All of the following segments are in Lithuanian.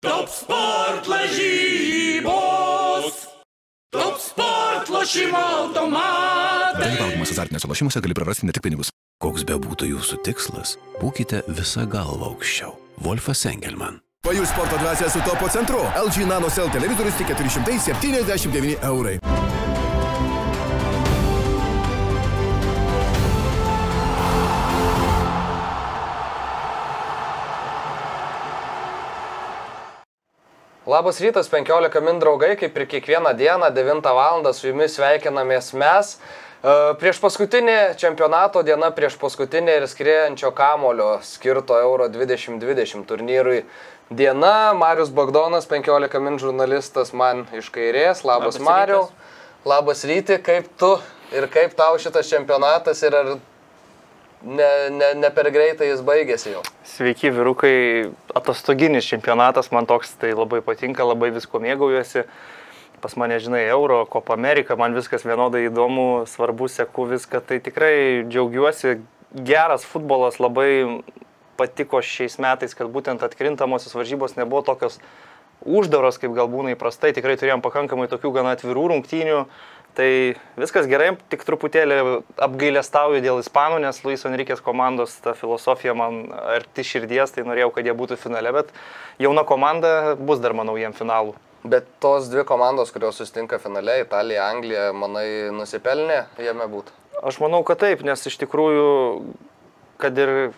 Top sport lažybos. Top sport lošimo automatai. Dalyvaudamas azartiniuose lošimuose gali prarasti ne tik pinigus. Koks be būtų jūsų tikslas, būkite visą galvą aukščiau. Wolfas Engelman. Pajus sporto dvasia su topo centru. LG Nano Cell televizorius tik 479 eurai. Labas rytas, 15 min draugai, kaip ir kiekvieną dieną, 9 val. su jumis sveikinamės mes. E, Prieš paskutinį čempionato diena, prieš paskutinį ir skriejančio kamulio skirto Euro 2020 turnyrui diena. Marius Bagdonas, 15 min žurnalistas man iš kairės. Labas, Labas Mariu. rytas. Labas ryti, kaip tu ir kaip tau šitas čempionatas ir ar ne, ne, ne per greitai jis baigėsi jau. Sveiki, vyrukai. Atostoginis čempionatas man toks tai labai patinka, labai visko mėgaujuosi. Pas mane, žinai, Euro, Copa America, man viskas vienodai įdomu, svarbu, seku viską. Tai tikrai džiaugiuosi. Geras futbolas labai patiko šiais metais, kad būtent atkrintamosios varžybos nebuvo tokios uždaros, kaip gal būna įprastai. Tikrai turėjom pakankamai tokių gana atvirų rungtynių. Tai viskas gerai, tik truputėlį apgailestauju dėl ispanų, nes Luis Enriquės komandos ta filosofija man arti širdies, tai norėjau, kad jie būtų finale, bet jauna komanda bus dar, manau, jiem finalų. Bet tos dvi komandos, kurios susitinka finale, Italija, Anglija, manai, nusipelnė jame būti. Aš manau, kad taip, nes iš tikrųjų, kad ir,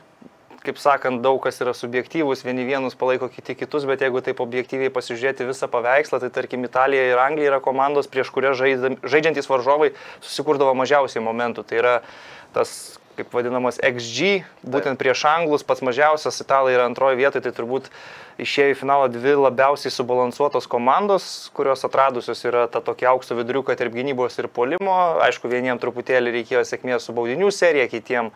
kaip sakant, daug kas yra subjektyvus, vieni vienus palaiko kiti kitus, bet jeigu taip objektyviai pasižiūrėti visą paveikslą, tai tarkim Italija ir Anglija yra komandos, prieš žaidam- žaidžiantys varžovai susikurdavo mažiausiai momentų. Tai yra tas kaip vadinamas XG, būtent prieš anglus pats mažiausias, italai yra antroje vietoje, tai turbūt išėjo į finalą dvi labiausiai subalansuotos komandos, kurios atradusios yra tą tokį aukšto viduriuką tarp gynybos ir polimo. Aišku, vieniems truputėlį reikėjo sėkmės su baudinių serija, kitiems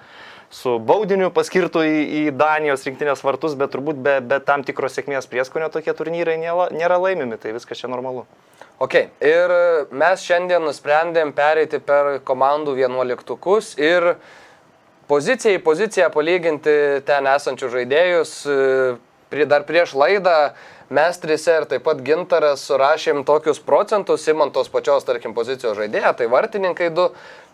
su baudiniu paskirtų į, į Danijos rinktinės vartus, bet turbūt be, be tam tikros sėkmės prieskonio tokie turnyrai nėra, nėra laimimi, tai viskas čia normalu. Ok, ir mes šiandien nusprendėm pereiti per komandų vienuoliktukus ir poziciją į poziciją palyginti ten esančius žaidėjus. Dar prieš laidą mes trise ir taip pat gintaras surašėm tokius procentus, imant tos pačios, tarkim, pozicijos žaidėją, tai vartininkai du.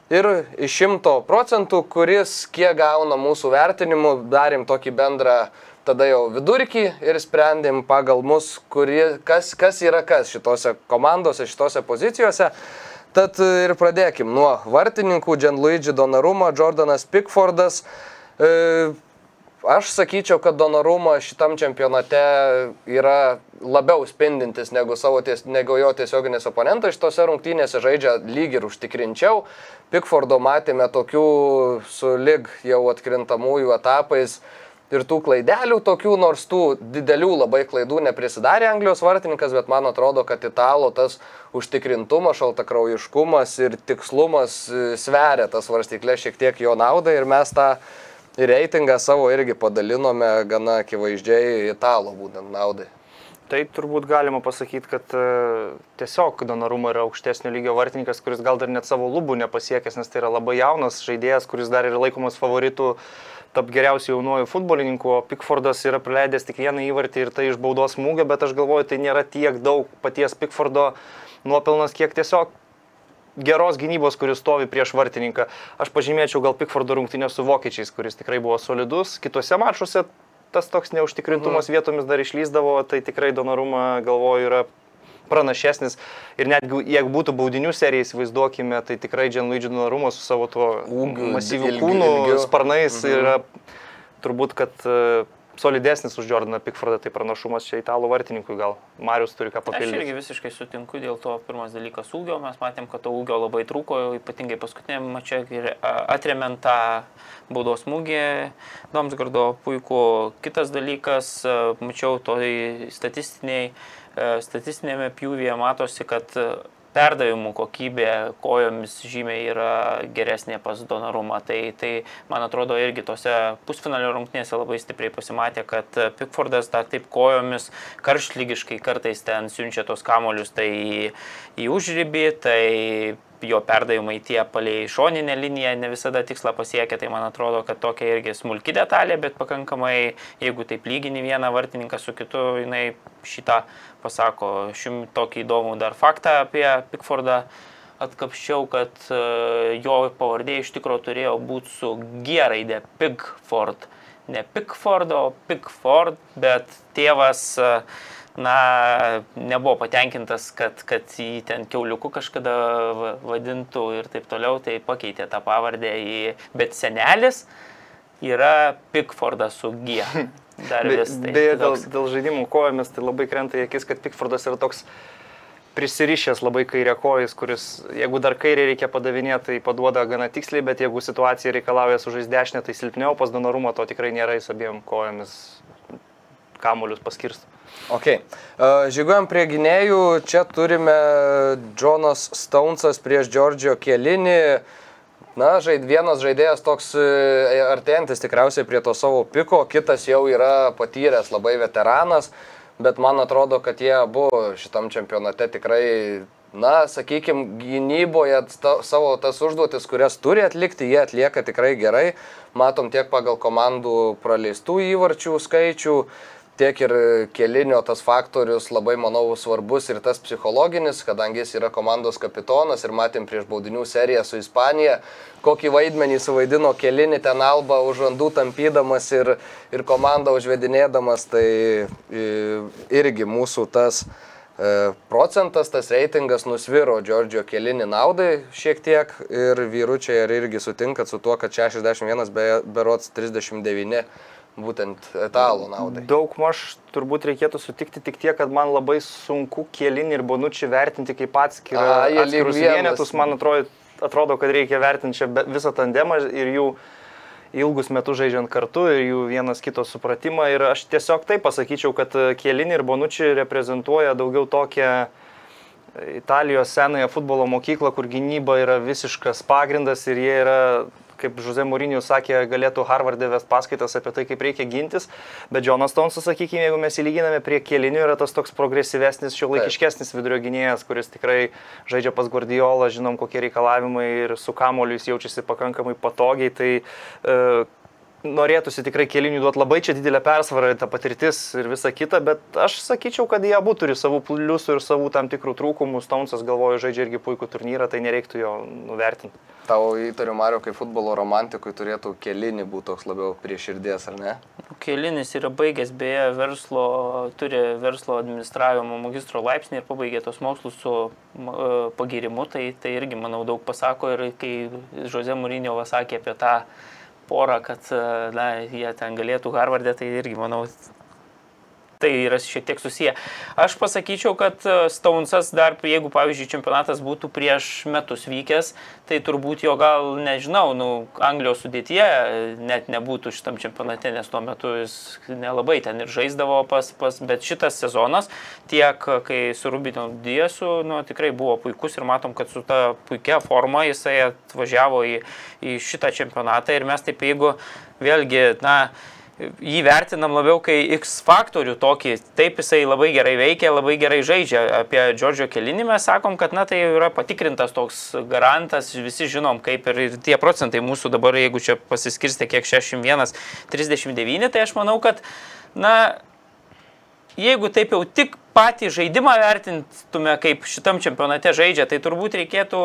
Ir iš šimto procentų, kuris kiek gauna mūsų vertinimu, darėm tokį bendrą tada jau vidurkį ir sprendėm pagal mus, kuri, kas, kas yra kas šitose komandose, šitose pozicijose. Tad ir pradėkim nuo vartininkų, Gianluigi Donnarumma, Jordanas Pickfordas. E, Aš sakyčiau, kad Donnarumma šitam čempionate yra labiau spindintis negu, ties, negu jo tiesioginis oponentas. Šitose rungtynėse žaidžia lyg ir užtikrinčiau. Pickfordo matėme tokių su lyg jau atkrintamųjų etapais ir tų klaidelių tokių, nors tų didelių labai klaidų neprisidarė Anglijos vartininkas, bet man atrodo, kad italo tas užtikrintumas, šaltakraujiškumas ir tikslumas e, sveria tas varstyklės šiek tiek jo naudai ir mes tą reitingą savo irgi padalinome gana akivaizdžiai italo būtent naudai. Tai turbūt galima pasakyti, kad e, tiesiog Donarumo yra aukštesnio lygio vartininkas, kuris gal dar net savo lubų nepasiekęs, nes tai yra labai jaunas žaidėjas, kuris dar yra laikomas favoritu tap geriausių jaunuoju futbolininku, o Pickfordas yra praleidęs tik vieną įvartį ir tai iš baudos smūgio, bet aš galvoju, tai nėra tiek daug paties Pickfordo nuopelnas, kiek tiesiog geros gynybos, kuris stovi prieš vartininką. Aš pažymėčiau gal Pickfordo rungtynę su vokiečiais, kuris tikrai buvo solidus. Kitose mačuose tas toks neužtikrintumas vietomis dar išlyzdavo, tai tikrai Donaruma, galvoju, yra pranašesnis. Ir netgi jeigu būtų baudinių serija, įsivaizduokime, tai tikrai Gianluigi Donaruma su savo tuo Ūgiu, masyviu ilgiu, kūnu, ilgiu. sparnais Mhm. yra turbūt, kad e, solidesnis už Jordaną Pickfordą, tai pranašumas čia italų vartininkui gal. Marius turi ką Aš papildyti. irgi visiškai sutinku dėl to pirmas dalykas ūgio. Mes matėm, kad to ūgio labai trūko, ypatingai paskutinėme mače ir atremiant tą baudos smūgį Domsgardo puiku. Kitas dalykas, mačiau to statistiniai, statistinėme pjūvyje matosi, kad perdavimų kokybė kojomis žymiai yra geresnė pas Donarumą. Tai, tai man atrodo irgi tose pusfinalio rungtynėse labai stipriai pasimatė, kad Pickfordas dar taip kojomis karštlygiškai kartais ten siunčia tos kamolius tai į užrybį, tai jo perdavimai tie palei šoninę liniją ne visada tikslą pasiekia, tai man atrodo, kad tokia irgi smulki detalė, bet pakankamai, jeigu taip lygini vieną vartininką su kitu, jinai šitą pasako. Šim tokį įdomų dar faktą apie Pickfordą atkapščiau, kad e, jo pavardė iš tikrųjų turėjo būti su G raidė Pickford. Ne Pickford, o Pickford, bet tėvas uh, na, nebuvo patenkintas, kad, kad jį ten keuliuku kažkada vadintų ir taip toliau, tai pakeitė tą pavardę į... Bet senelis yra Pickfordas su G. Dar vis. Tai, beje, dėl, dėl žaidimų kojomis tai labai krenta į akis, kad Pickfordas yra toks prisirišęs labai kairė kojas, kuris, jeigu dar kairė reikia padavinėti, tai paduoda gana tiksliai, bet jeigu situacija reikalauja sužaisti dešinę, tai silpniau, pas donorumo to tikrai nėra, jis abiem kojomis kamuolius paskirsto. Ok. Žyguojam prie gynėjų. Čia turime Jonas Stonesas prieš Džordžio Kelinį. Na, žaid, vienas žaidėjas toks e, artėjantis tikriausiai prie to savo piko, kitas jau yra patyręs labai veteranas, bet man atrodo, kad jie abu šitam čempionate tikrai, na, sakykime, gynyboje savo tas užduotis, kurias turi atlikti, jie atlieka tikrai gerai. Matom tiek pagal komandų praleistų įvarčių skaičių tiek ir kelinio tas faktorius labai, manau, svarbus ir tas psichologinis, kadangi jis yra komandos kapitonas ir matėm prieš baudinių seriją su Ispanija, kokį vaidmenį suvaidino kelinį ten alba už randų tampydamas ir, ir komandą užvedinėdamas, tai irgi mūsų tas e, procentas, tas reitingas nusviro Džordžio kelinį naudai šiek tiek ir vyručiai ar irgi sutinkat su tuo, kad 61 be, berots 39 būtent italų naudai. Daug maž turbūt reikėtų sutikti tik tiek, kad man labai sunku kėlinį ir bonučių vertinti kaip atskirus vienetus. Man atrodo, atrodo, kad reikia vertinti čia visą tandemą ir jų ilgus metus žaidžiant kartu ir jų vienas kito supratimą. Ir aš tiesiog taip pasakyčiau, kad kėlinį ir bonučių reprezentuoja daugiau tokią Italijos senąją futbolo mokyklą, kur gynyba yra visiškas pagrindas ir jie yra kaip Žuze Mūrinius sakė, galėtų Harvardė vest paskaitas apie tai, kaip reikia gintis, bet Jonas Tonsas, sakykime, jeigu mes įlyginame prie kėlinių, yra tas toks progresyvesnis, šio laikiškesnis vidurio gynėjas, kuris tikrai žaidžia pas Guardiolą, žinom, kokie reikalavimai ir su kamoliu jis jaučiasi pakankamai patogiai. Tai, uh, norėtųsi tikrai kelinių duoti labai čia didelę persvarą, ta patirtis ir visa kita, bet aš sakyčiau, kad jie abu turi savų pliusų ir savų tam tikrų trūkumų. Stonesas galvoju, žaidžia irgi puikų turnyrą, tai nereiktų jo nuvertinti. Tavo įtariu, Mario, kaip futbolo romantikui turėtų kelinį būti toks labiau prie širdies, ar ne? Kelinis yra baigęs, beje, verslo, turi verslo administravimo magistro laipsnį ir pabaigė tos mokslus su uh, pagirimu, tai, tai irgi, manau, daug pasako ir kai Žoze Mūrinio sakė apie tą porą, kad na, jie ten galėtų Harvardė, tai irgi, manau, tai yra šiek tiek susiję. Aš pasakyčiau, kad Stonesas dar, jeigu, pavyzdžiui, čempionatas būtų prieš metus vykęs, tai turbūt jo gal, nežinau, nu, Anglijos sudėtie net nebūtų šitam čempionate, nes tuo metu jis nelabai ten ir žaisdavo pas, pas bet šitas sezonas, tiek kai su Rubino Diesu, nu, tikrai buvo puikus ir matom, kad su ta puikia forma jisai atvažiavo į, į šitą čempionatą ir mes taip, jeigu vėlgi, na, jį vertinam labiau kai X faktorių tokį, taip jisai labai gerai veikia, labai gerai žaidžia. Apie Džordžio kelinį mes sakom, kad na tai yra patikrintas toks garantas, visi žinom, kaip ir, ir tie procentai mūsų dabar, jeigu čia pasiskirstė kiek 61, 39, tai aš manau, kad na jeigu taip jau tik patį žaidimą vertintume, kaip šitam čempionate žaidžia, tai turbūt reikėtų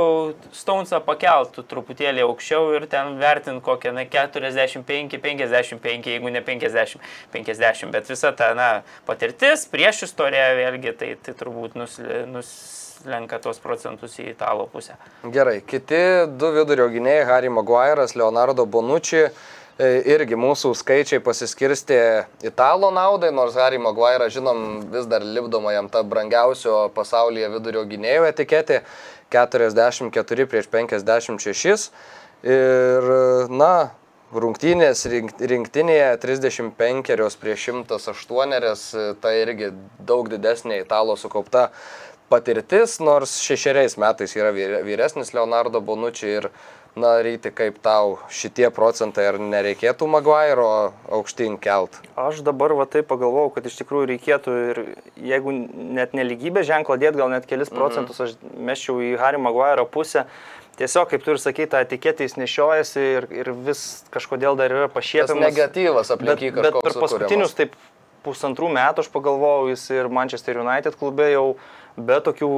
Stonesą pakelti truputėlį aukščiau ir ten vertinti kokią na, 45, 55, jeigu ne 50, 50. Bet visa ta na, patirtis prieš istoriją vėlgi, tai, tai turbūt nus, nuslenka tos procentus į italo pusę. Gerai, kiti du vidurio gynėjai, Harry Maguire'as, Leonardo Bonucci. E, irgi mūsų skaičiai pasiskirstė italo naudai, nors Harry Maguire, žinom, vis dar lipdoma jam ta brangiausio pasaulyje vidurio gynėjo etiketė 44 prieš 56. Ir, na, rungtynės rinktinėje 35 prieš 108, tai irgi daug didesnė italo sukaupta patirtis, nors šešeriais metais yra vyresnis Leonardo Bonucci ir Na, ryti, kaip tau šitie procentai, ar nereikėtų Maguire aukštyn kelt? Aš dabar va taip pagalvojau, kad iš tikrųjų reikėtų ir jeigu net neligybė ženklo dėt, gal net kelis procentus aš meščiau į Harry Maguire pusę. Tiesiog, kaip tu ir sakai, tą etiketę jis nešiojasi ir, ir vis kažkodėl dar yra Tas pašiepiamas. negatyvas Bet, aplink jį bet kažkoks. per paskutinius taip pusantrų metų aš pagalvojau, jis ir Manchester United klube jau be tokių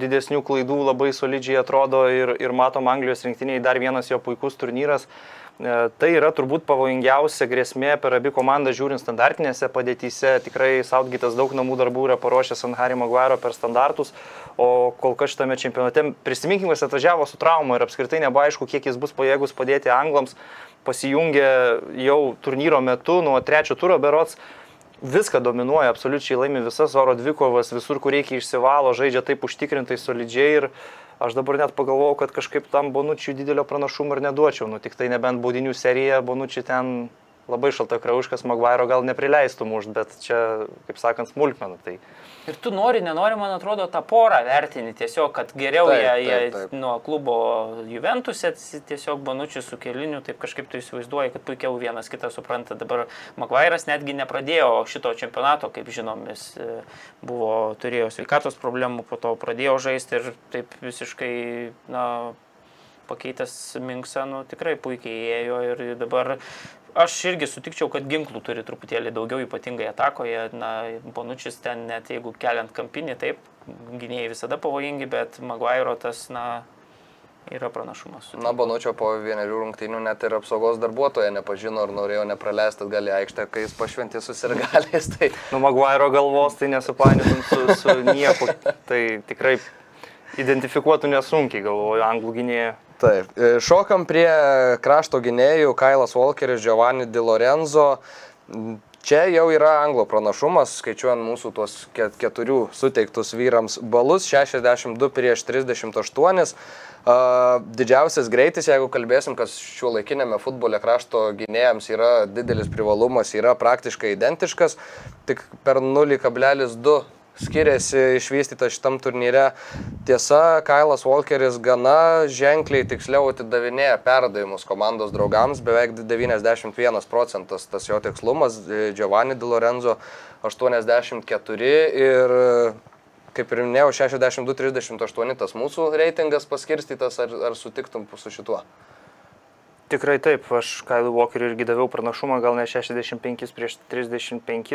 didesnių klaidų labai solidžiai atrodo ir, ir matom Anglijos rinktiniai dar vienas jo puikus turnyras. E, Tai yra turbūt pavojingiausia grėsmė per abi komandas žiūrint standartinėse padėtyse. Tikrai Sautgytas daug namų darbų yra paruošęs ant Harry Maguire per standartus, o kol kas šitame čempionate prisiminkime, jis atvažiavo su trauma ir apskritai nebuvo aišku, kiek jis bus pajėgus padėti anglams. Pasijungė jau turnyro metu nuo trečio turo berots viską dominuoja, absoliučiai laimi visas oro dvikovas, visur, kur reikia išsivalo, žaidžia taip užtikrintai, solidžiai ir aš dabar net pagalvojau, kad kažkaip tam Bonučiui didelio pranašumo ir neduočiau, nu tik tai nebent baudinių serija, Bonučiui ten labai šalta krauškas, Maguire gal neprileistų mušt, bet čia, kaip sakant, smulkmena. Tai Ir tu nori, nenori, man atrodo, tą porą vertini tiesiog, kad geriau Taip, jie, taip, jie taip. nuo klubo Juventus tiesiog banučių su keliniu, taip kažkaip tu įsivaizduoji, kad puikiau vienas kitą supranta. Dabar Maguire'as netgi nepradėjo šito čempionato, kaip žinom, jis e, buvo, turėjo sveikatos problemų, po to pradėjo žaisti ir taip visiškai, na, pakeitęs Minksą, nu, tikrai puikiai ėjo ir dabar aš irgi sutikčiau, kad ginklų turi truputėlį daugiau, ypatingai atakoje. Na, Bonučius ten net jeigu keliant kampinį, taip, gynėjai visada pavojingi, bet Maguire tas, na, yra pranašumas. Na, Bonučio po vienerių rungtynių net ir apsaugos darbuotoja nepažino ar norėjo nepraleisti atgal į aikštę, kai jis pašventė susirgalės. Tai nu Maguire galvos tai nesupainiotum su, su nieku. Tai tikrai identifikuotų nesunkiai, galvoju, anglų gynėją. Taip, e, šokam prie krašto gynėjų Kailas Walkeris, Giovanni Di Lorenzo. Čia jau yra anglo pranašumas, skaičiuojant mūsų tuos ket- keturių suteiktus vyrams balus - 62 prieš 38. A, Didžiausias greitis, jeigu kalbėsim, kas šiuo laikinėme futbole krašto gynėjams yra didelis privalumas, yra praktiškai identiškas, tik per 0,2 skiriasi išvystyta šitam turnyre. Tiesa, Kailas Walkeris gana ženkliai tiksliau atidavinėja perdavimus komandos draugams, beveik 91 procentas tas jo tikslumas, Giovanni Di Lorenzo 84 ir kaip ir minėjau, 62-38 tas mūsų reitingas paskirstytas, ar, ar sutiktum su šituo? Tikrai taip, aš Kailui Walkeriui irgi daviau pranašumą, gal ne 65 prieš 35.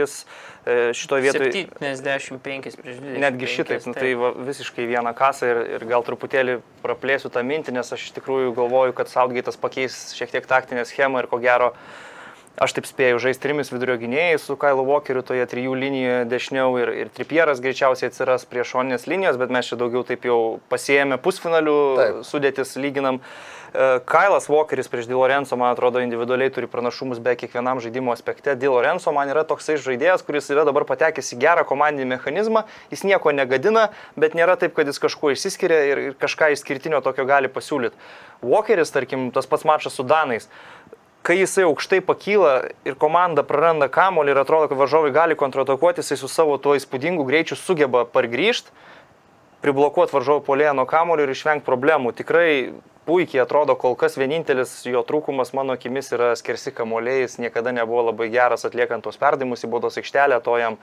E, Šitoje vietoje 75 prieš 20. netgi šitaip, nu, tai va, visiškai vieną kasą ir, ir gal truputėlį praplėsiu tą mintį, nes aš iš tikrųjų galvoju, kad Southgate'as pakeis šiek tiek taktinę schemą ir ko gero Aš taip spėjau žaisti trimis vidurio gynėjais su Kailu Walkeriu toje trijų linijoje dešiniau ir, ir tripieras greičiausiai atsiras prie šoninės linijos, bet mes čia daugiau taip jau pasijėmė pusfinalių Taip. sudėtis lyginam. E, Kailas Walkeris prieš Di Lorenzo, man atrodo, individualiai turi pranašumus be kiekvienam žaidimo aspekte. Di Lorenzo man yra toksai žaidėjas, kuris yra dabar patekęs į gerą komandinį mechanizmą, jis nieko negadina, bet nėra taip, kad jis kažkuo išsiskiria ir ir kažką išskirtinio tokio gali pasiūlyti. Walkeris, tarkim, tas pats mačas su Danais kai jisai aukštai pakyla ir komanda praranda kamolį ir atrodo, kad varžovai gali kontratakuoti, jisai su savo tuo įspūdingu greičiu sugeba pargrįžti, priblokuoti varžovų polėje nuo kamolio ir išvengti problemų. Tikrai puikiai atrodo, kol kas vienintelis jo trūkumas mano akimis yra skersi kamoliai, jis niekada nebuvo labai geras atliekant tos perdavimus į baudos aikštelę, to jam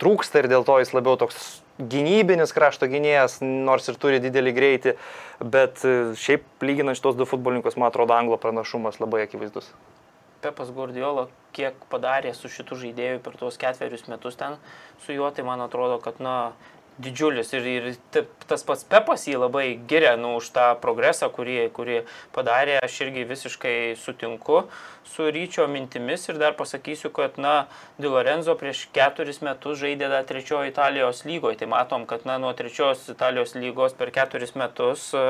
trūksta ir dėl to jis labiau toks gynybinis krašto gynėjas, nors ir turi didelį greitį, bet e, šiaip lyginant šitos du futbolininkus, man atrodo, anglo pranašumas labai akivaizdus. Pepas Guardiola, kiek padarė su šitu žaidėju per tuos ketverius metus ten su juo, tai man atrodo, kad, na, didžiulis ir, ir tas pats Pepas jį labai giria, nu, už tą progresą, kurį, kurį padarė, aš irgi visiškai sutinku su ryčio mintimis ir dar pasakysiu, kad, na, Di Lorenzo prieš keturis metus žaidė dar trečiojo Italijos lygoje, tai matom, kad, na, nuo trečios Italijos lygos per keturis metus e,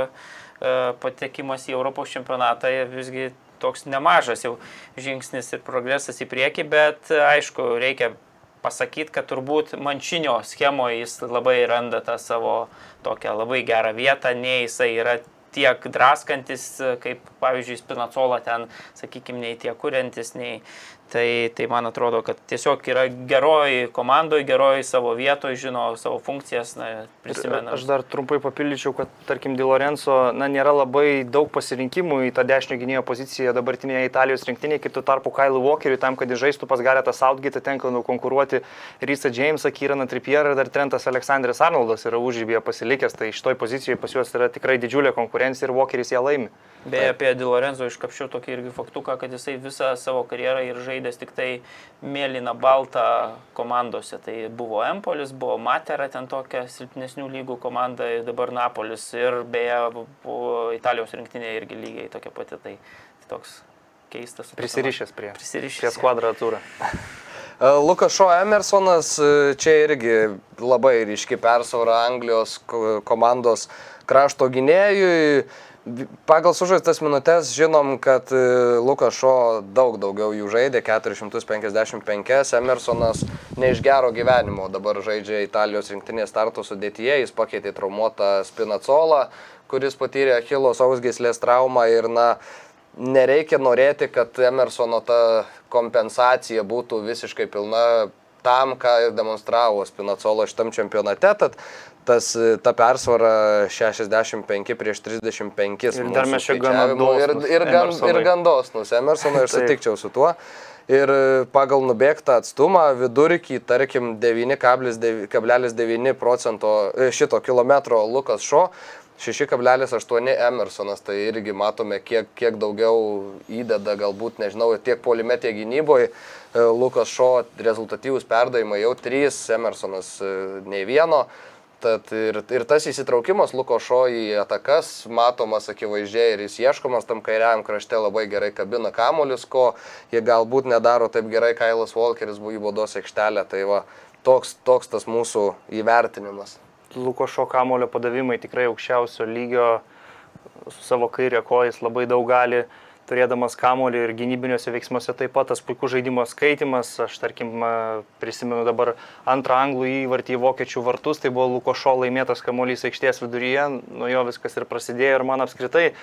patekimas į Europos čempionatą visgi toks nemažas jau žingsnis ir progresas į priekį, bet aišku, reikia pasakyti, kad turbūt mančinio schemoje jis labai randa tą savo tokią labai gerą vietą, nei jisai yra tiek draskantis, kaip pavyzdžiui Spinacola ten, sakykime, nei tiek kuriantis, nei Tai, tai man atrodo, kad tiesiog yra geroji komandoje, geroji savo vietoje, žino savo funkcijas, na, prisimena. Aš dar trumpai papildyčiau, kad tarkim Di Lorenzo, na, nėra labai daug pasirinkimų į tą dešinio gynėjo poziciją dabartinėje Italijos rinktinėje, kitų tarpu Kyle Walkeriui, tam, kad žaistų pas Garetą Southgate, tenka nukonkuruoti Risa Jamesą, Kyraną Tripierą ir dar Trentas Aleksandras Arnoldas yra užžybėje pasilikęs, tai šitoj pozicijoje pas juos yra tikrai didžiulė konkurencija ir Walkeris ją laimi. Beje, apie Di Lorenzo iškapšiau tokį irgi faktuką, kad jisai visą savo karjerą ir žaidęs tik tai mėlyną baltą komandose. Tai buvo Empolis, buvo Matera ten tokia silpnesnių lygų komanda, dabar Napolis ir beje, buvo Italijos rinktinė irgi lygiai tokia pati. Tai, tai toks keistas. Prisirišęs prie, Prisirišęs, prie kvadratūrą. E, Lukas Šo Emersonas e, čia irgi labai ryški persvara Anglijos ko- komandos krašto gynėjui. Pagal sužaistas minutės žinom, kad e, Lukas Šo daug daugiau jų žaidė, 455, Emersonas ne iš gero gyvenimo, dabar žaidžia Italijos rinktinės starto sudėtyje, jis pakeitė traumuotą Spinacolą, kuris patyrė Achilo sausgyslės traumą ir na, nereikia norėti, kad Emersono ta kompensacija būtų visiškai pilna tam, ką ir demonstravo Spinacolo šitam čempionate. Tad tas, ta persvara 65 prieš 35. Ir dar mes čia skaičiavimu. ir, ir, gan, ir gan dosnus Emersono ir Taip. sutikčiau su tuo. Ir e, pagal nubėgtą atstumą vidurkį, tarkim, 9,9 procento e, šito kilometro Lukas Šo, 6,8 Emersonas, tai irgi matome, kiek, kiek daugiau įdeda, galbūt, nežinau, tiek polime, tiek gynyboje. Lukas Šo rezultatyvūs perdavimai jau 3, Emersonas e, nei vieno. Tad ir, ir tas įsitraukimas Luko Šo į atakas matomas akivaizdžiai ir jis ieškomas tam kairiajam krašte labai gerai kabina kamolius, ko jie galbūt nedaro taip gerai Kailas Walkeris buvo į baudos aikštelę. Tai va, toks, toks tas mūsų įvertinimas. Luko Šo kamulio padavimai tikrai aukščiausio lygio, su savo kairė kojas labai daug gali, turėdamas kamulį ir gynybiniuose veiksmuose taip pat tas puikus žaidimo skaitimas. Aš tarkim prisimenu dabar antrą anglų įvartį į vokiečių vartus, tai buvo Luko Šo laimėtas kamuolys aikštės viduryje, nuo jo viskas ir prasidėjo ir man apskritai e,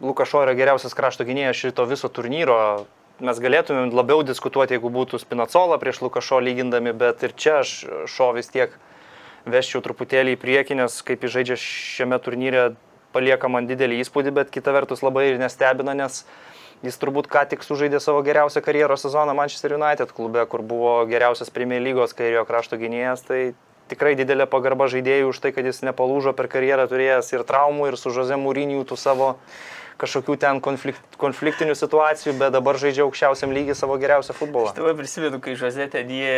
Lukas Šo yra geriausias krašto gynėjas šito viso turnyro. Mes galėtumėm labiau diskutuoti, jeigu būtų Spinacola prieš Lukašo lygindami, bet ir čia aš Šo vis tiek veščiau truputėlį į priekį, nes kaip jis žaidžia šiame turnyre, palieka man didelį įspūdį, bet kita vertus labai ir nestebina, nes jis turbūt ką tik sužaidė savo geriausią karjeros sezoną Manchester United klube, kur buvo geriausias Premier lygos kairiojo krašto gynėjas. Tai tikrai didelė pagarba žaidėjui už tai, kad jis nepalūžo per karjerą turėjęs ir traumų, ir su Žoze Mūriniu tų savo kažkokių ten konflikt, konfliktinių situacijų, bet dabar žaidžia aukščiausiam lygiai savo geriausią futbolą. Dabar prisimenu, kai Žozė ten jie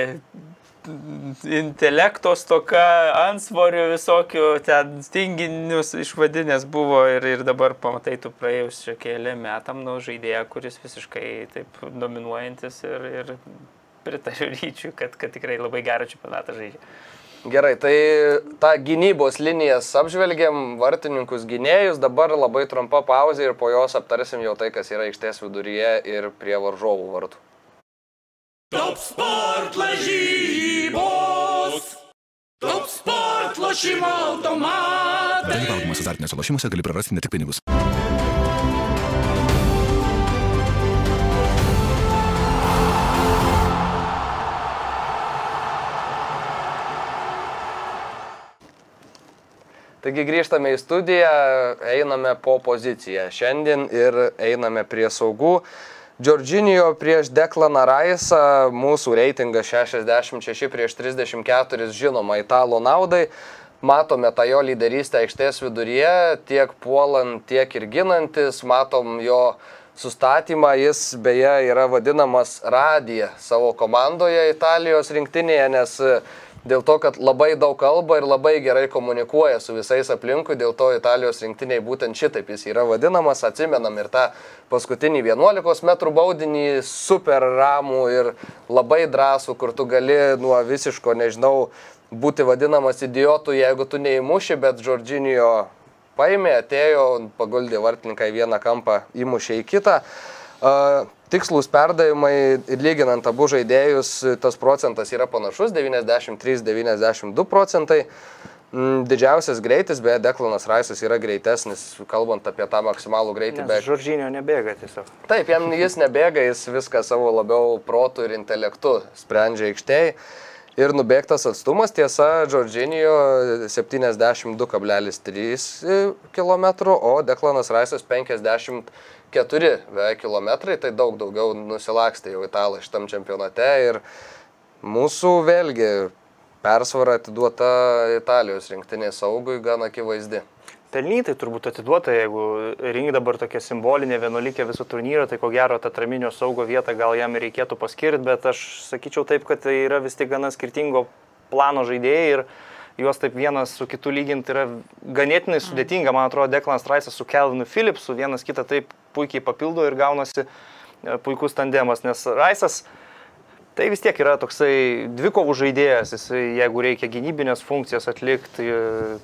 intelekto stoka, ansvorių visokių, ten tinginius išvadinęs buvo ir, ir dabar pamatai, tu praėjus čia keli metam nuo žaidėją, kuris visiškai taip dominuojantis ir, ir pritariu ryčiui, kad, kad tikrai labai gerą čempionatą žaidžia. Gerai, tai tą gynybos linijas apžvelgiam, vartininkus gynėjus, dabar labai trumpa pauzė ir po jos aptarsim jau tai, kas yra aikštės viduryje ir prie varžovų vartų. Top sport lažybos. Top sport lošimo automatai. Dalyvaudamas azartiniuose lošimuose gali prarasti ne tik pinigus. Taigi grįžtame į studiją, einame po poziciją šiandien ir einame prie saugų. Džordžinijo prieš Deklaną Raisą, mūsų reitingas 66 prieš 34, žinoma, italo naudai. Matome tą jo lyderystę aikštės viduryje, tiek puolant, tiek ir ginantis, matom jo sustatymą, jis beje yra vadinamas radija savo komandoje Italijos rinktinėje, nes dėl to, kad labai daug kalba ir labai gerai komunikuoja su visais aplinkui, dėl to Italijos rinktiniai būtent šitaip jis yra vadinamas, atsimenam ir tą paskutinį 11 m baudinį, super ramų ir labai drąsų, kur tu gali nuo visiško, nežinau, būti vadinamas idiotu, jeigu tu neįmuši, bet Džordžinijo paėmė, atėjo, paguldė vartininką į vieną kampą, įmušė į kitą. Uh, tikslus perdavimai ir lyginant abu žaidėjus, tas procentas yra panašus - 93-92 procentai. Mm, Didžiausias greitis, beje, Deklanas Raisas yra greitesnis, kalbant apie tą maksimalų greitį. Nes Bet Žoržinio nebėga tiesiog. Taip, jam jis nebėga, jis viską savo labiau protų ir intelektu sprendžia aikštėje. Ir nubėgtas atstumas, tiesa, Džordžinijo 72,3 km, o Deklanas Raisas 54 beveik km, tai daug daugiau nusilakstė jau italai šitam čempionate. Ir mūsų vėlgi persvara atiduota Italijos rinktinės saugui gan akivaizdi. Pelnytai turbūt atiduota, jeigu rinki dabar tokia simbolinė vienuolikė visų turnyro, tai ko gero tą traminio saugo vietą gal jam reikėtų paskirti, bet aš sakyčiau taip, kad tai yra vis tik gana skirtingo plano žaidėjai ir juos taip vienas su kitu lyginti yra ganėtinai sudėtinga. Man atrodo, Deklanas Raisas su Kelvinu Philipsu vienas kitą taip puikiai papildo ir gaunasi e, puikus tandemas, nes Raisas Tai vis tiek yra toksai dvikovų žaidėjas, jis, jeigu reikia gynybinės funkcijas atlikti, e,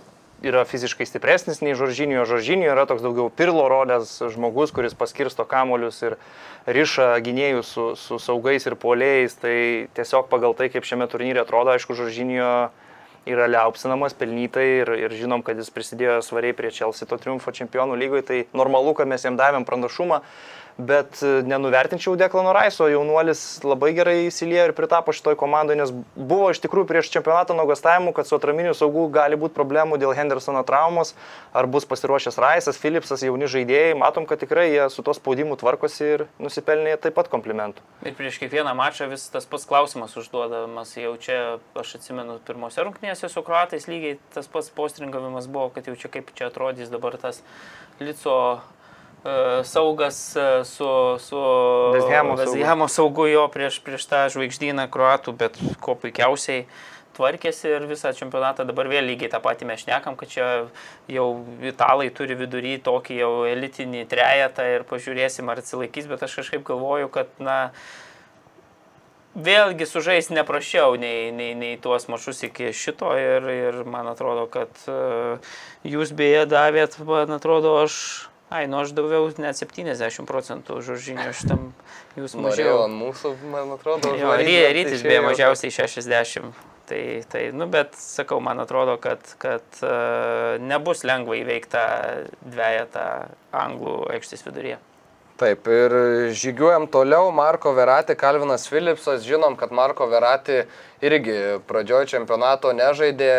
yra fiziškai stipresnis nei Žoržinijo. Žoržinijo yra toks daugiau pirlo rolės žmogus, kuris paskirsto kamolius ir riša gynėjus su, su saugais ir polėjais. Tai tiesiog pagal tai, kaip šiame turnyre atrodo, aišku, Žoržinijo yra liaupsinamas pelnytai ir, ir žinom, kad jis prisidėjo svariai prie Chelsea to triumfo čempionų lygoje, tai normalu, kad mes jam davėm pranašumą bet e, nenuvertinčiau Deklano Raiso, jaunuolis labai gerai įsiliejo ir pritapo šitoj komandai, nes buvo iš tikrųjų prieš čempionatą nuogastavimų, kad su atraminiu saugu gali būti problemų dėl Hendersono traumos, ar bus pasiruošęs Raisas, Philipsas, jauni žaidėjai, matom, kad tikrai jie su to spaudimu tvarkosi ir nusipelnė taip pat komplimentų. Ir prieš kiekvieną mačą vis tas pats klausimas užduodamas, jau čia, aš atsimenu, pirmose rungtynėse su kruatais lygiai tas pats postringavimas buvo, kad jau čia kaip čia atrodys dabar tas Lico saugas e, su, su Vezhemo saugu. Jo prieš, prieš tą žvaigždyną kruatų, bet ko puikiausiai tvarkėsi ir visą čempionatą dabar vėl lygiai tą patį mes šnekam, kad čia jau italai turi vidury tokį jau elitinį trejetą ir pažiūrėsim, ar atsilaikys, bet aš kažkaip galvoju, kad, na, vėlgi sužais neprašiau nei, nei, nei tuos mašus iki šito ir, ir man atrodo, kad uh, jūs beje davėt, man atrodo, aš Ai, nu aš daviau net 70 procentų žuržinio šitam jūs mažiau. Ant mūsų, man atrodo, jo, rytis beje mažiausiai 60. Tai, tai, nu, bet sakau, man atrodo, kad, kad uh, nebus lengva įveikta dviejata anglų aikštės viduryje. Taip, ir žygiuojam toliau, Marko Verati, Kalvinas Philipsas, žinom, kad Marko Verati irgi pradžioje čempionato nežaidė,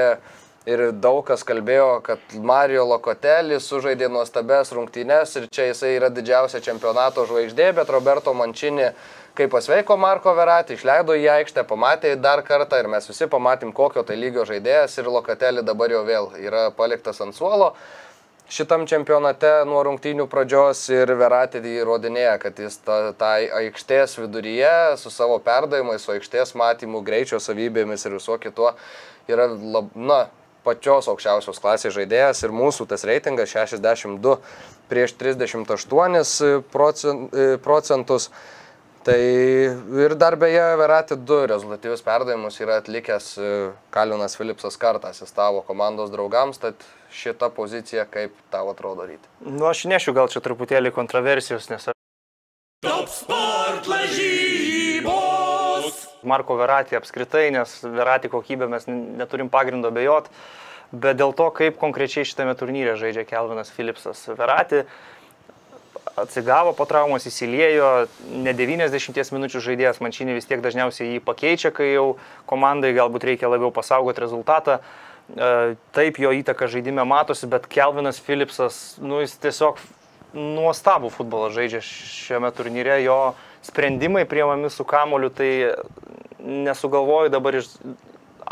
Ir daug kas kalbėjo, kad Mario Lokotelis sužaidė nuostabes rungtynes ir čia jisai yra didžiausia čempionato žvaigždė, bet Roberto Mančini, kai pasveiko Marko Veratį, išleido į aikštę, pamatė dar kartą ir mes visi pamatėm, kokio tai lygio žaidėjas ir Lokotelį dabar jau vėl yra paliktas ant suolo. Šitam čempionate nuo rungtynių pradžios ir Veratį įrodinėja, kad jis tą ta, ta aikštės viduryje su savo perdavimais, su aikštės matymu, greičio savybėmis ir viso kituo yra, lab, na, pačios aukščiausios klasės žaidėjas ir mūsų tas reitingas 62 prieš 38 procentus. Tai ir dar beje, Verati du rezultatyvius perdavimus yra atlikęs e, Kalinas Filipsas kartą, asistavo komandos draugams, tad šita pozicija kaip tau atrodo ryti? Nu, aš nešiu gal čia truputėlį kontroversijos, nes... Marko Veratį apskritai, nes Veratį kokybę mes neturim pagrindo bejot, bet dėl to, kaip konkrečiai šitame turnyre žaidžia Kelvinas Philipsas. Veratį atsigavo po traumos, įsiliejo, ne 90 minučių žaidėjas, mančinė vis tiek dažniausiai jį pakeičia, kai jau komandai galbūt reikia labiau pasaugoti rezultatą. E, taip jo įtaka žaidime matosi, bet Kelvinas Philipsas, nu, jis tiesiog nuostabų futbolą žaidžia šiame turnyre, jo sprendimai priemami su kamoliu, tai nesugalvoju dabar iš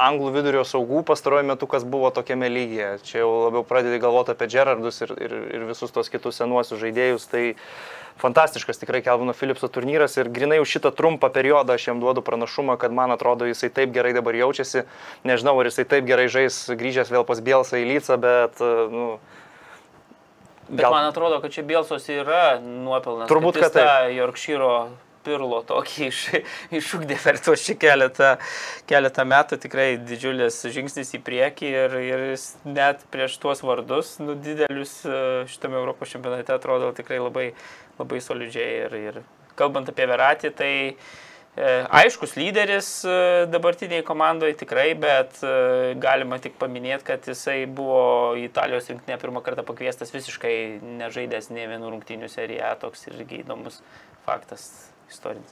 anglų vidurio saugų pastaruoju metu, kas buvo tokiame lygyje. Čia jau labiau pradedi galvoti apie Gerardus ir, ir, ir visus tos kitus senuosius žaidėjus. Tai fantastiškas tikrai Kelvino Philipso turnyras ir grinai už šitą trumpą periodą aš jam duodu pranašumą, kad man atrodo jisai taip gerai dabar jaučiasi. Nežinau, ar jisai taip gerai žais grįžęs vėl pas Bielsą į Lycą, bet... Nu, Bet Gal... man atrodo, kad čia Bielsos yra nuopelnas. Turbūt, kad, tai. Yorkshire pirlo tokį iš, išūkdė per tuos šį keletą, keletą metų, tikrai didžiulis žingsnis į priekį ir, ir jis net prieš tuos vardus, nu, didelius e, šitame Europos čempionate atrodo tikrai labai, labai solidžiai. Ir, ir kalbant apie Veratį, tai E, aiškus lyderis e, dabartiniai komandoje tikrai, bet e, galima tik paminėti, kad jisai buvo Italijos rinktinę pirmą kartą pakviestas visiškai nežaidęs ne vienų rungtynių seriją, toks irgi įdomus faktas istorinis.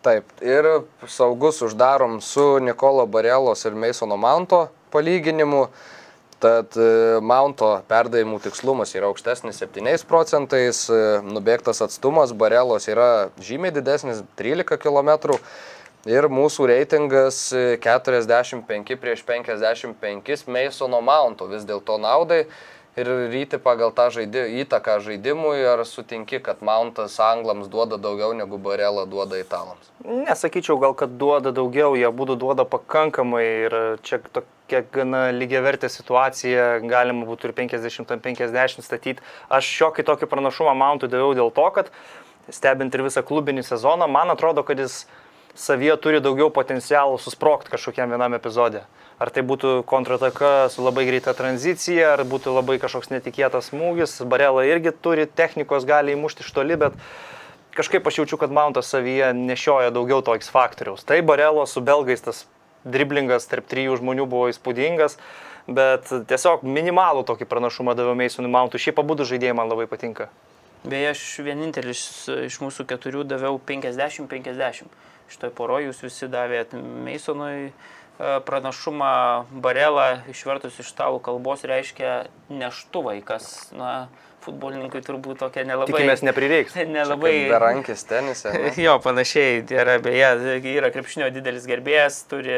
Taip, ir saugus uždarom su Nikolo Barelos ir Meisono Manto palyginimu. Tad Mounto perdavimų tikslumas yra aukštesnis 7 procentais, nubėgtas atstumas Barelos yra žymiai didesnis 13 km ir mūsų reitingas 45 prieš 55 Meisono Mounto vis dėlto naudai. Ir ryti pagal tą žaidi, įtaką žaidimui, ar sutinki, kad Mountas anglams duoda daugiau negu Barela duoda italams? Nesakyčiau gal, kad duoda daugiau, jie būtų duoda pakankamai ir čia tokia gana lygiavertė situacija, galima būtų ir 50-50 statyti. Aš šiokį tokį pranašumą Mountui daviau dėl to, kad stebint ir visą klubinį sezoną, man atrodo, kad jis savyje turi daugiau potencialų susprogti kažkokiam vienam epizodė. Ar tai būtų kontrataka su labai greita tranzicija, ar būtų labai kažkoks netikėtas smūgis. Barela irgi turi technikos, gali įmušti iš toli, bet kažkaip aš jaučiu, kad Mountas savyje nešioja daugiau to X faktoriaus. Tai Barelo su belgais tas driblingas tarp trijų žmonių buvo įspūdingas, bet tiesiog minimalų tokį pranašumą daviau Meisonui Mountui. Šiaip abu žaidėjai man labai patinka. Beje, aš vienintelis iš mūsų keturių daviau 50-50. Šitoj poroje jūs visi davėt Meisonui pranašumą Barelą išvertus iš tavo kalbos reiškia neštuvai, kas, na, futbolininkui turbūt tokia nelabai. Tikimės neprireiks. Nelabai. Berankis tenisė. Ne? Jo, panašiai. Yra, beje, yra krepšinio didelis gerbėjas, turi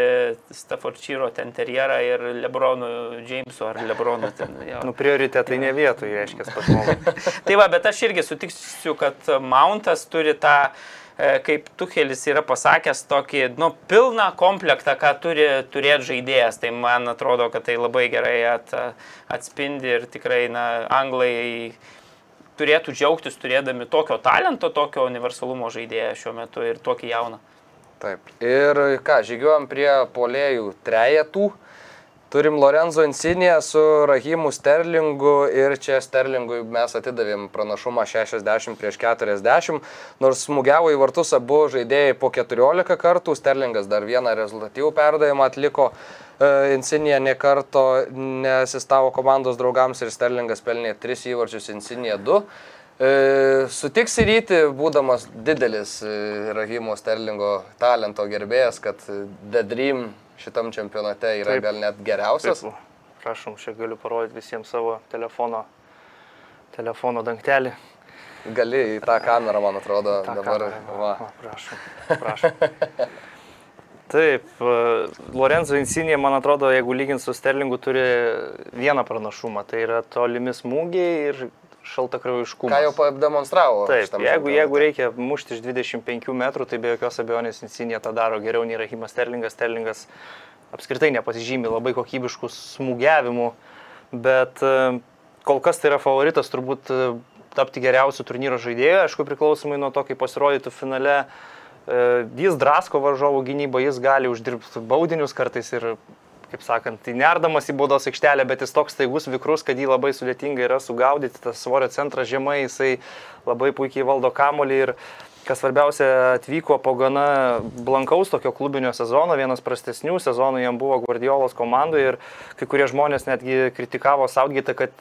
Staffordshire ten terjerą ir Lebronų Jamesu ar Lebronų ten. Jo. Nu, prioritetai ne vietoj, reiškia, pas žmogų. tai va, bet aš irgi sutiksiu, kad Mountas turi tą E, kaip Tuchelis yra pasakęs, tokį, nu, pilną komplektą, ką turi turėti žaidėjas. Tai man atrodo, kad tai labai gerai at, atspindi ir tikrai, na, anglai turėtų džiaugtis turėdami tokio talento, tokio universalumo žaidėją šiuo metu ir tokį jauną. Taip. Ir ką, žygiuojam prie polėjų trejetų. Turim Lorenzo Insinė su Rahimu Sterlingu ir čia Sterlingui mes atidavėm pranašumą 60 prieš 40, nors smūgiavo į vartus abu žaidėjai po 14 kartų, Sterlingas dar vieną rezultatyvų perdavimą atliko, e, Insinė ne karto nesistavo komandos draugams ir Sterlingas pelnė 3 įvarčius, Insinė 2. E, sutiksi ryti, būdamas didelis e, Rahimo Sterlingo talento gerbėjas, kad The Dream šitam čempionate yra taip, gal net geriausias. Taip, prašom, čia galiu parodyti visiems savo telefono, telefono dangtelį. Gali į tą kamerą, man atrodo, tą dabar. Kamerą, va. Va, prašom, prašom. Taip, e, Lorenzo Insinė, man atrodo, jeigu lygint su Sterlingu, turi vieną pranašumą. Tai yra tolimi smūgiai ir šaltakraujiškumas. Ką jau pademonstravo. Taip, jeigu, jeigu reikia mušti iš 25 metrų, tai be jokios abejonės Insinė tą daro geriau nei Rahimas Sterlingas. Sterlingas apskritai nepasižymi labai kokybiškų smūgiavimų, bet e, kol kas tai yra favoritas turbūt e, tapti geriausiu turnyro žaidėju, aišku, priklausomai nuo to, kaip pasirodytų finale. E, jis drasko varžovų gynybą, jis gali uždirbti baudinius kartais ir kaip sakant, tai nerdamas į baudos aikštelę, bet jis toks staigus, vikrus, kad jį labai sudėtinga yra sugaudyti, tas svorio centras žemai, jisai labai puikiai valdo kamolį ir kas svarbiausia, atvyko po gana blankaus tokio klubinio sezono, vienas prastesnių sezonų jam buvo Guardiolos komandoje ir kai kurie žmonės netgi kritikavo Saudgitą, kad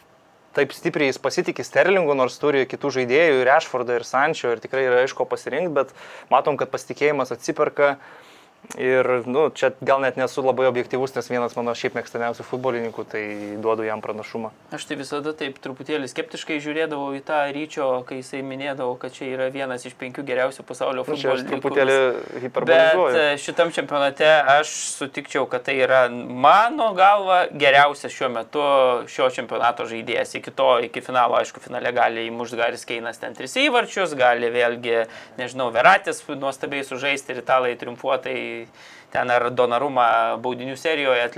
taip stipriai jis pasitikė Sterlingu, nors turi kitų žaidėjų ir Ashfordą ir Sančio ir tikrai yra aišku pasirinkti, bet matom, kad pasitikėjimas atsiperka. Ir, nu, čia gal net nesu labai objektivus, nes vienas mano šiaip mėgstamiausių futbolininkų, tai duodu jam pranašumą. Aš tai visada taip truputėlį skeptiškai žiūrėdavau į tą ryčio, kai jisai minėdavo, kad čia yra vienas iš penkių geriausių pasaulio futbolininkų. Nu, truputėlį hiperbolizuoju. Bet e, šitam čempionate aš sutikčiau, kad tai yra mano galva geriausias šiuo metu šio čempionato žaidėjas. Iki to, iki finalo, aišku, finale gali įmušti Garis Keinas ten tris įvarčius, gali vėlgi, nežinau, Veratis nuostabiai sužaisti ir italai triumfuotai ten ar Donarumą baudinių serijoje at,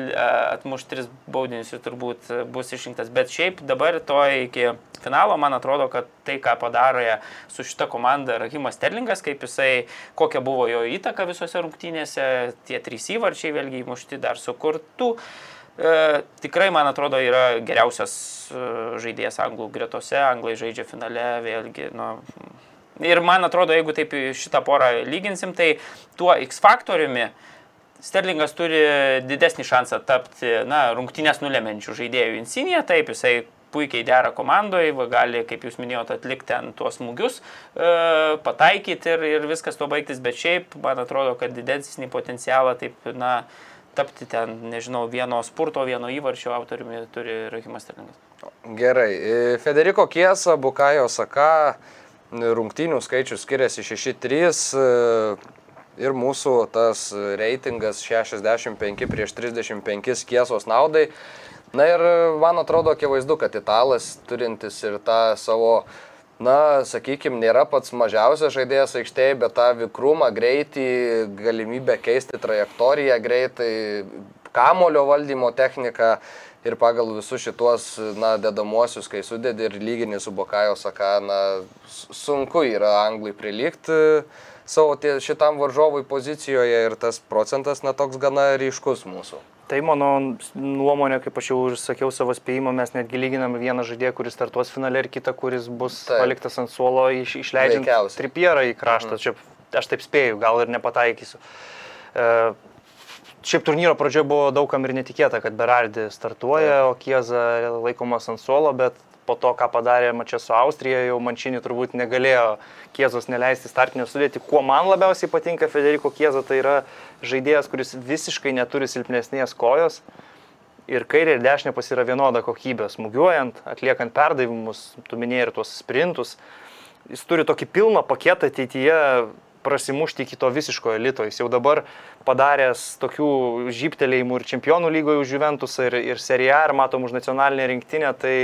atmuš tris baudinius ir turbūt bus išrinktas. Bet šiaip dabar to iki finalo man atrodo, kad tai, ką padarė su šita komanda Rahimas Sterlingas, kaip jisai, kokia buvo jo įtaka visose rungtynėse, tie trys įvarčiai vėlgi įmušti dar sukurtų. E, tikrai, man atrodo, yra geriausias e, žaidėjas anglų gretose, anglai žaidžia finale, vėlgi, nu, Ir man atrodo, jeigu taip šitą porą lyginsim, tai tuo X faktoriumi Sterlingas turi didesnį šansą tapti, na, rungtynės nulemenčių žaidėjų Insinė, taip, jisai puikiai dera komandoje, gali, kaip jūs minėjote, atlikti ten tuos smūgius, e, pataikyti ir, ir viskas to baigtis, bet šiaip, man atrodo, kad didesnį potencialą, taip, na, tapti ten, nežinau, vieno spurto, vieno įvarčio autoriumi turi Rahimas Sterlingas. Gerai. E, Federiko Kiesa, Bukajo Saka, rungtynių skaičius skiriasi 6-3 e, ir mūsų tas reitingas 65 prieš 35 Kiesos naudai. Na ir man atrodo akivaizdu, kad italas turintis ir tą savo na, sakykime, nėra pats mažiausias žaidėjas aikštėje, bet tą vikrumą, greitį, galimybę keisti trajektoriją greitai, kamulio valdymo techniką ir pagal visus šituos, na, dedamuosius, kai sudedi ir lygini su Bokajo Saka, na, sunku yra Anglai prilygti savo tie, šitam varžovui pozicijoje ir tas procentas, na, toks gana ryškus mūsų. Tai mano nuomonė, kaip aš jau ir sakiau savo spėjimą, mes netgi lyginam vieną žaidėją, kuris startuos finale ir kitą, kuris bus Taip. paliktas ant suolo iš, išleidžiant tripierą į kraštą. Mhm. Čia, aš taip spėju, gal ir nepataikysiu. E, šiaip turnyro pradžioje buvo daugam ir netikėta, kad Berardi startuoja, o Kieza laikomas ant suolo, bet po to, ką padarė mačia su Austrija, jau Mančinį turbūt negalėjo Kiezos neleisti startinio sudėti. Kuo man labiausiai patinka Federiko Kieza, tai yra žaidėjas, kuris visiškai neturi silpnesnės kojos. Ir kairė ir dešinė pas yra vienoda kokybė, smūgiuojant, atliekant perdavimus, tu minėjai ir tuos sprintus. Jis turi tokį pilną paketą ateityje prasimušti iki to visiško elito. Jis jau dabar padaręs tokių žyptelėjimų ir čempionų lygoje už Juventusą ir, ir seriją, ir matom už nacionalinę rinktinę, tai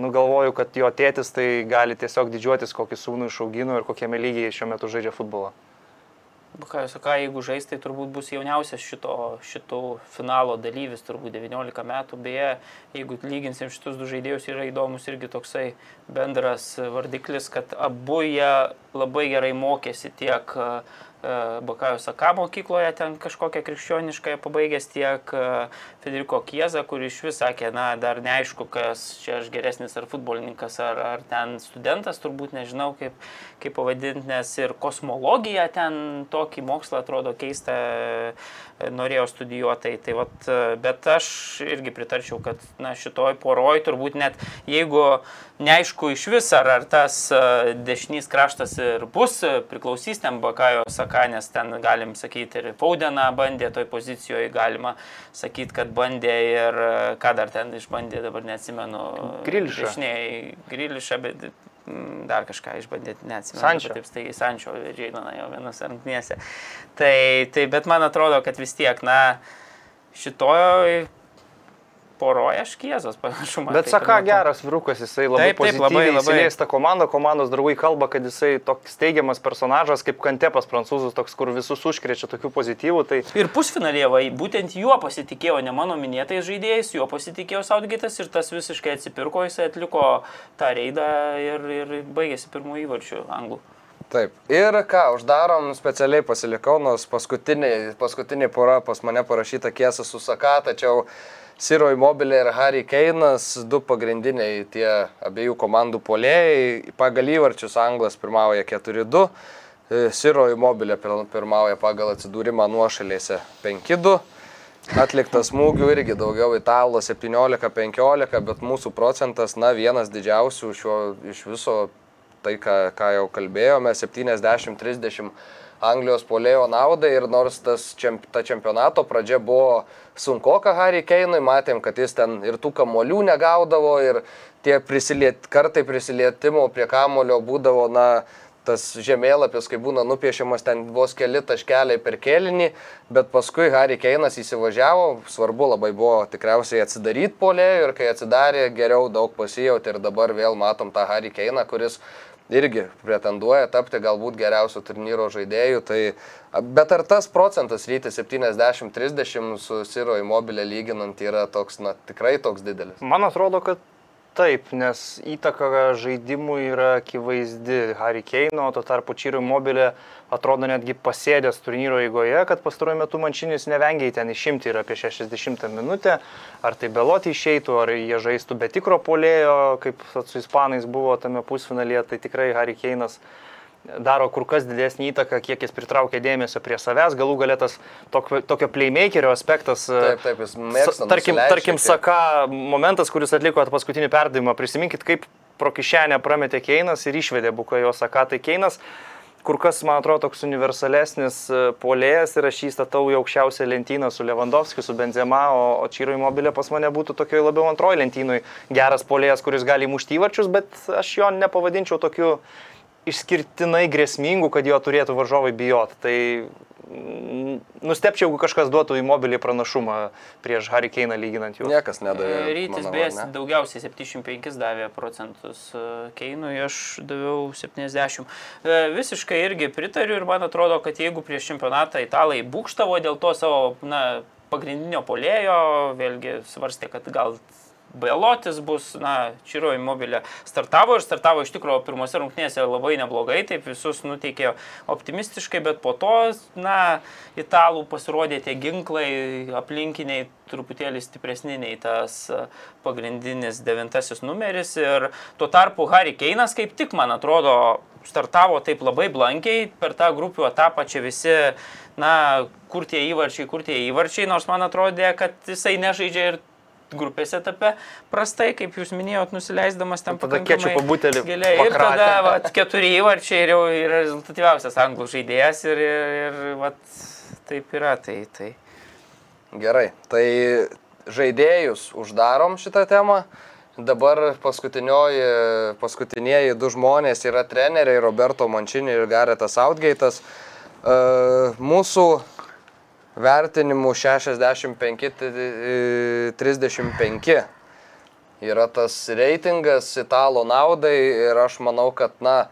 nugalvoju, kad jo tėtis tai gali tiesiog didžiuotis, kokį sūnų išaugino ir kokiame lygiai šiuo metu žaidžia futbolą. Ką jūs sakai, jeigu žais, tai turbūt bus jauniausias šito, šito finalo dalyvis, turbūt 19 metų. Beje, jeigu lyginsim šitus du žaidėjus, yra įdomus irgi toksai bendras vardiklis, kad abu jie labai gerai mokėsi tiek uh, Bakajo Saka mokykloje ten kažkokią krikščionišką pabaigęs, tiek e, Federiko Kieza, kur iš vis sakė, na, dar neaišku, kas čia aš geresnis ar futbolininkas, ar, ar ten studentas, turbūt nežinau kaip, kaip pavadinti, nes ir kosmologija ten tokį mokslą atrodo keista norėjo studijuoti. Tai, tai vat, bet aš irgi pritarčiau, kad na, šitoj poroj turbūt net jeigu neaišku iš vis, ar, ar tas dešinys kraštas ir bus, priklausys ten Bakajo Saka, nes ten galim sakyti ir Paudeną bandė toj pozicijoje, galima sakyti, kad bandė ir ką dar ten išbandė, dabar neatsimenu. Grilišą. Grilišą, bet dar kažką išbandyti, neatsimenu. Sančio. Taip, staigiai Sančio žaidana jau vienose rungtynėse. Tai, tai, bet man atrodo, kad vis tiek, na, šitoje poroje aš kiezos panašumą. Bet Saka geras vyrukas, jisai labai Taip, taip, labai, labai. įsileista komanda, komandos draugai kalba, kad jisai toks teigiamas personažas kaip Kantepas prancūzus, toks, kur visus užkrečia tokių pozityvų. Tai Ir pusfinalėje, va, būtent juo pasitikėjo, ne mano minėtais žaidėjais, juo pasitikėjo Saudgitas ir tas visiškai atsipirko, jisai atliko tą reidą ir, ir baigėsi pirmųjų įvarčių anglų. Taip. Ir ką, uždarom, specialiai pasilikau, nors paskutinė, paskutinė pora pas mane parašyta kiesa su Saka, tačiau Siro Immobilė ir Harry Keinas, du pagrindiniai tie abiejų komandų polėjai, pagal įvarčius Anglas pirmauja 4-2, e, Siro Immobilė pir- pirmauja pagal atsidūrimą nuošalėse 5-2. Atliktas smūgių irgi daugiau italo 17-15, bet mūsų procentas, na, vienas didžiausių šio, iš viso tai, ką, ką jau kalbėjome, 70-30 Anglijos polėjo naudai ir nors tas ta čempionato pradžia buvo sunkoka Harry Keinui, matėm, kad jis ten ir tų kamolių negaudavo ir tie prisiliet, kartai prisilietimo prie kamolio būdavo, na, tas žemėlapis, kai būna nupiešiamas ten vos keli taškeliai per kelinį, bet paskui Harry Keinas įsivažiavo, svarbu labai buvo tikriausiai atsidaryti polėjų ir kai atsidarė, geriau daug pasijauti ir dabar vėl matom tą Harry Keiną, kuris irgi pretenduoja tapti galbūt geriausių turnyro žaidėjų. Tai, bet ar tas procentas ryti 70-30 su Siro Immobilė lyginant yra toks, na, tikrai toks didelis? man atrodo, kad taip, nes įtaka žaidimui yra akivaizdi. Harry Keino, tuo tarpu Čyro mobilė atrodo netgi pasėdęs turnyro eigoje, kad pastaruoju metu mančinis nevengiai ten išimti ir apie 60 minutę, ar tai beloti išeitų, ar jie žaistų be tikro polėjo, kaip su ispanais buvo tame pusfinalyje, tai tikrai Harry Keinas daro kur kas didesnį įtaką, kiek jis pritraukia dėmesio prie savęs, galų galėtas tokio, tokio playmakerio aspektas. Taip, taip, jis mėgsta. Tarkim, tarkim. Saka momentas, kuris atliko paskutinį perdavimą, prisiminkit, kaip pro kišenę prametė Keinas ir išvedė Bukajo Saka. Tai Keinas kur kas, man atrodo, toks universalesnis e, polėjas ir aš jį statau į aukščiausią lentyną su Lewandowskiu, su Benzema, o, o Čyro įmobilė pas mane būtų tokioje labiau antroji lentynui. Geras polėjas, kuris gali mušti įvarčius, bet aš jo nepavadinčiau tokiu išskirtinai grėsmingu, kad jo turėtų varžovai bijot. Tai mm, nustepčiau, jeigu kažkas duotų įmobilį pranašumą prieš Harry Keiną lyginant jų. Niekas nedavė. Rytis manau, beje ne? daugiausiai 75 davė procentus e, Keinui, aš daviau 70. E, Visiškai irgi pritariu ir man atrodo, kad jeigu prieš čempionatą italai būkštavo dėl to savo na, pagrindinio polėjo, vėlgi svarstė, kad gal Belotis bus, na, Čiro Immobilė startavo ir startavo iš tikrųjų pirmose rungtynėse labai neblogai, taip visus nuteikė optimistiškai, bet po to, na, italų pasirodė tie ginklai aplinkiniai truputėlį stipresni nei tas pagrindinis devintasis numeris ir tuo tarpu Harry Keinas kaip tik, man atrodo, startavo taip labai blankiai per tą grupių etapą, čia visi, na, kur tie įvarčiai, kur tie įvarčiai, nors man atrodė, kad jisai nežaidžia ir grupės etape prastai, kaip jūs minėjot, nusileisdamas ten Tada kečupo butelį giliai. Ir tada vat, keturi įvarčiai ir jau yra rezultatyviausias anglų žaidėjas ir, ir, ir vat, taip yra. Tai, tai. Gerai, tai žaidėjus uždarom šitą temą. Dabar paskutinieji du žmonės yra treneriai Roberto Mančinė ir Garetas Outgate'as. Mūsų vertinimų 65-35 yra tas reitingas italo naudai ir aš manau, kad na,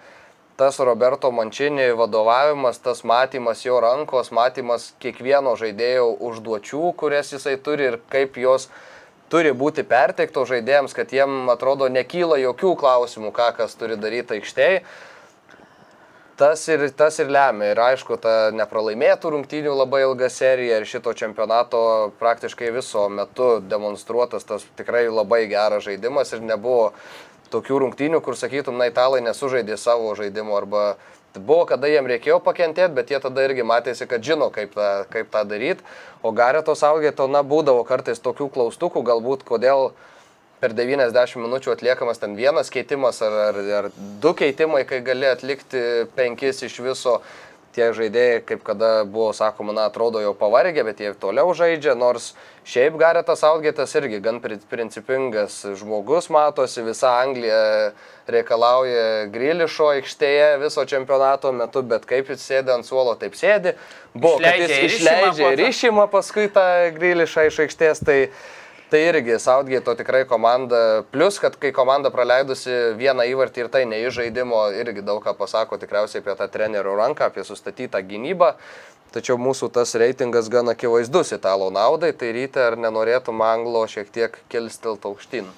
tas Roberto Mančinį vadovavimas, tas matymas jo rankos, matymas kiekvieno žaidėjo užduočių, kurias jisai turi ir kaip jos turi būti perteikto žaidėjams, kad jiem atrodo nekyla jokių klausimų, ką kas turi daryti aikštėje. Tas ir, tas ir lemia. Ir aišku, ta nepralaimėtų rungtynių labai ilga serija ir šito čempionato praktiškai viso metu demonstruotas tas tikrai labai geras žaidimas ir nebuvo tokių rungtynių, kur sakytum, na, italai nesužaidė savo žaidimo arba buvo, kada jiem reikėjo pakentėti, bet jie tada irgi matėsi, kad žino, kaip tą, kaip tą daryti. O Gareto saugėto, na, būdavo kartais tokių klaustukų, galbūt kodėl per 90 minučių atliekamas ten vienas keitimas ar, ar, ar du keitimai, kai gali atlikti penkis iš viso. Tie žaidėjai, kaip kada buvo sakoma, na, atrodo jau pavargę, bet jie toliau žaidžia, nors šiaip Garetas Outgate'as irgi gan pri- principingas žmogus, matosi, visa Anglija reikalauja grilišo aikštėje viso čempionato metu, bet kaip jis sėdi ant suolo, taip sėdi. Buvo, kad jis išleidžia išima paskui tą grilišą iš aikštės, tai Tai irgi Southgate tikrai komanda, plus kad kai komanda praleidusi vieną įvartį ir tai neįžaidimo, irgi daug ką pasako tikriausiai apie tą trenerių ranką, apie sustatytą gynybą. Tačiau mūsų tas reitingas gan akivaizdus italo naudai, tai ryte ar nenorėtum anglo šiek tiek kelstelt aukštyn.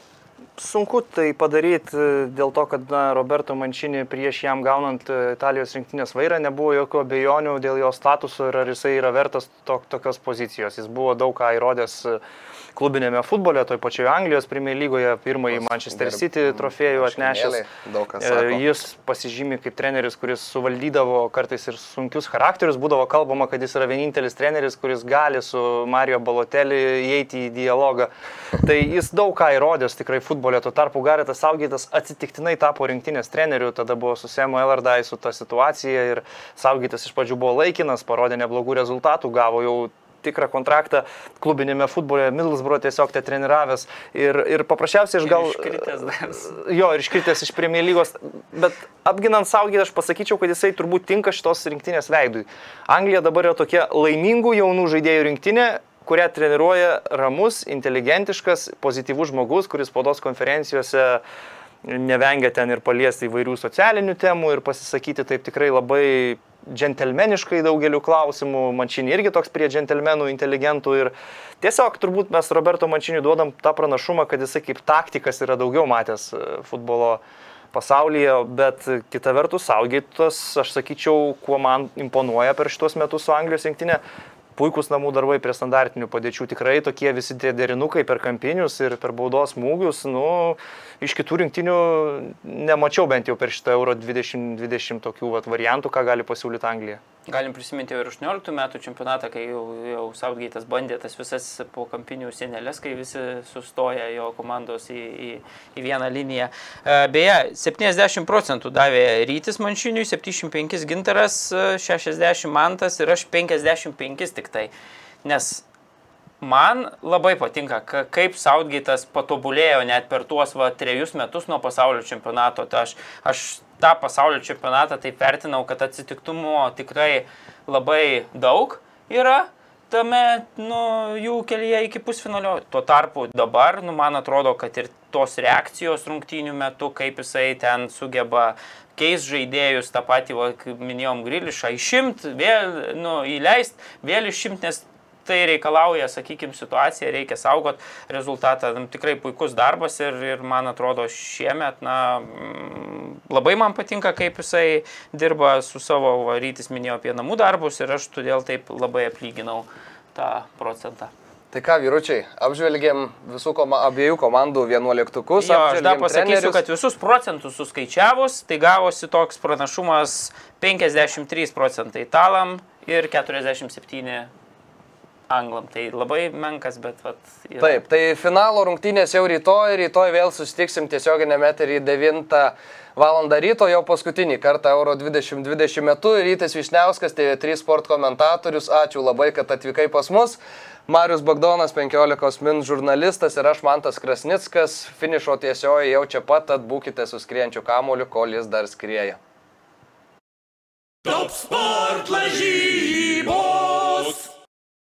Sunku tai padaryti dėl to, kad na, Roberto Mančinį prieš jam gaunant e, Italijos rinktinės vairą nebuvo jokių abejonių dėl jo statuso ir ar jisai yra vertas to, tokios pozicijos. Jis buvo daug ką įrodęs e, klubinėme futbole, toj pačioje Anglijos Premier lygoje, pirmąjį Manchester City trofėjų atnešęs. E. Jis pasižymi kaip treneris, kuris suvaldydavo kartais ir sunkius charakterius. Būdavo kalbama, kad jis yra vienintelis treneris, kuris gali su Mario Balotelį įeiti į dialogą. Tai jis daug ką įrodęs tikrai futbole. Tuo tarpu Garetas Saugytas atsitiktinai tapo rinktinės treneriu, tada buvo su Semo Elardaisu ta situacija ir Saugytas iš pradžių buvo laikinas, parodė neblogų rezultatų, gavo jau tikrą kontraktą klubinėme futbole, Middlesbrough tiesiog te treniravęs ir, ir paprasčiausiai aš gal... Iškritęs dar. Jo, ir iškritęs iš Premier lygos, bet apginant saugį aš pasakyčiau, kad jisai turbūt tinka šitos rinktinės veidui. Anglija dabar yra tokia laimingų jaunų žaidėjų rinktinė, kurią treniruoja ramus, inteligentiškas, pozityvus žmogus, kuris spaudos konferencijose nevengia ten ir paliesti įvairių socialinių temų ir pasisakyti taip tikrai labai džentelmeniškai daugeliu klausimų. Mančinį irgi toks prie džentelmenų, inteligentų ir tiesiog turbūt mes Roberto Mančiniui duodam tą pranašumą, kad jisai kaip taktikas yra daugiau matęs e, futbolo pasaulyje, bet kita vertus, saugytas, aš sakyčiau, kuo man imponuoja per šitos metus su Anglijos rinktinė, puikūs namų darbai prie standartinių padėčių. Tikrai tokie visi tie derinukai per kampinius ir per baudos smūgius. Nu, iš kitų rinktinių nemačiau bent jau per šitą Euro 2020 tokių vat, variantų, ką gali pasiūlyti Anglija. Galim prisiminti ir 18 metų čempionatą, kai jau, jau Southgate'as bandė tas visas po kampinių senelės, kai visi sustoja jo komandos į, į, į vieną liniją. E, Beje, 70 procentų davė Rytis Manšiniui, 75 Ginteras, e, 60 Mantas ir aš 55 tik tai. Nes man labai patinka, ka- kaip Southgate'as patobulėjo net per tuos va, trejus metus nuo pasaulio čempionato. Tai aš, aš tą pasaulio čempionatą taip vertinau, kad atsitiktumo tikrai labai daug yra tame nu, jų kelyje iki pusfinalio. Tuo tarpu dabar, nu, man atrodo, kad ir tos reakcijos rungtynių metu, kaip jisai ten sugeba keis žaidėjus, tą patį, va, kaip minėjom, grilišą, išimti, vėl nu, įleisti, vėl išimti, nes tai reikalauja, sakykime, situaciją, reikia saugot rezultatą. Tikrai puikus darbas ir, ir man atrodo šiemet, na, mm, labai man patinka, kaip jisai dirba su savo, va, rytis minėjo apie namų darbus ir aš todėl taip labai aplyginau tą procentą. Tai ką, vyručiai, apžvelgėm visų koma, abiejų komandų vienuoliktukus. Jo, aš dar pasakysiu, trenerius. kad visus procentus suskaičiavus, tai gavosi toks pranašumas 53 procentai italam ir 47 anglam. Tai labai menkas, bet vat, yra. Taip, tai finalo rungtynės jau rytoj, rytoj vėl susitiksim tiesioginėme eterį 9 val. ryto, jau paskutinį kartą Euro 2020 metu. Rytis Višniauskas, TV3 sport komentatorius, ačiū labai, kad atvykai pas mus. Marius Bagdonas, 15 min žurnalistas ir aš Mantas Krasnickas, finišo tiesioji jau čia pat, tad būkite suskrienčių kamoliu, kol jis dar skrieja. Top sport lažybos.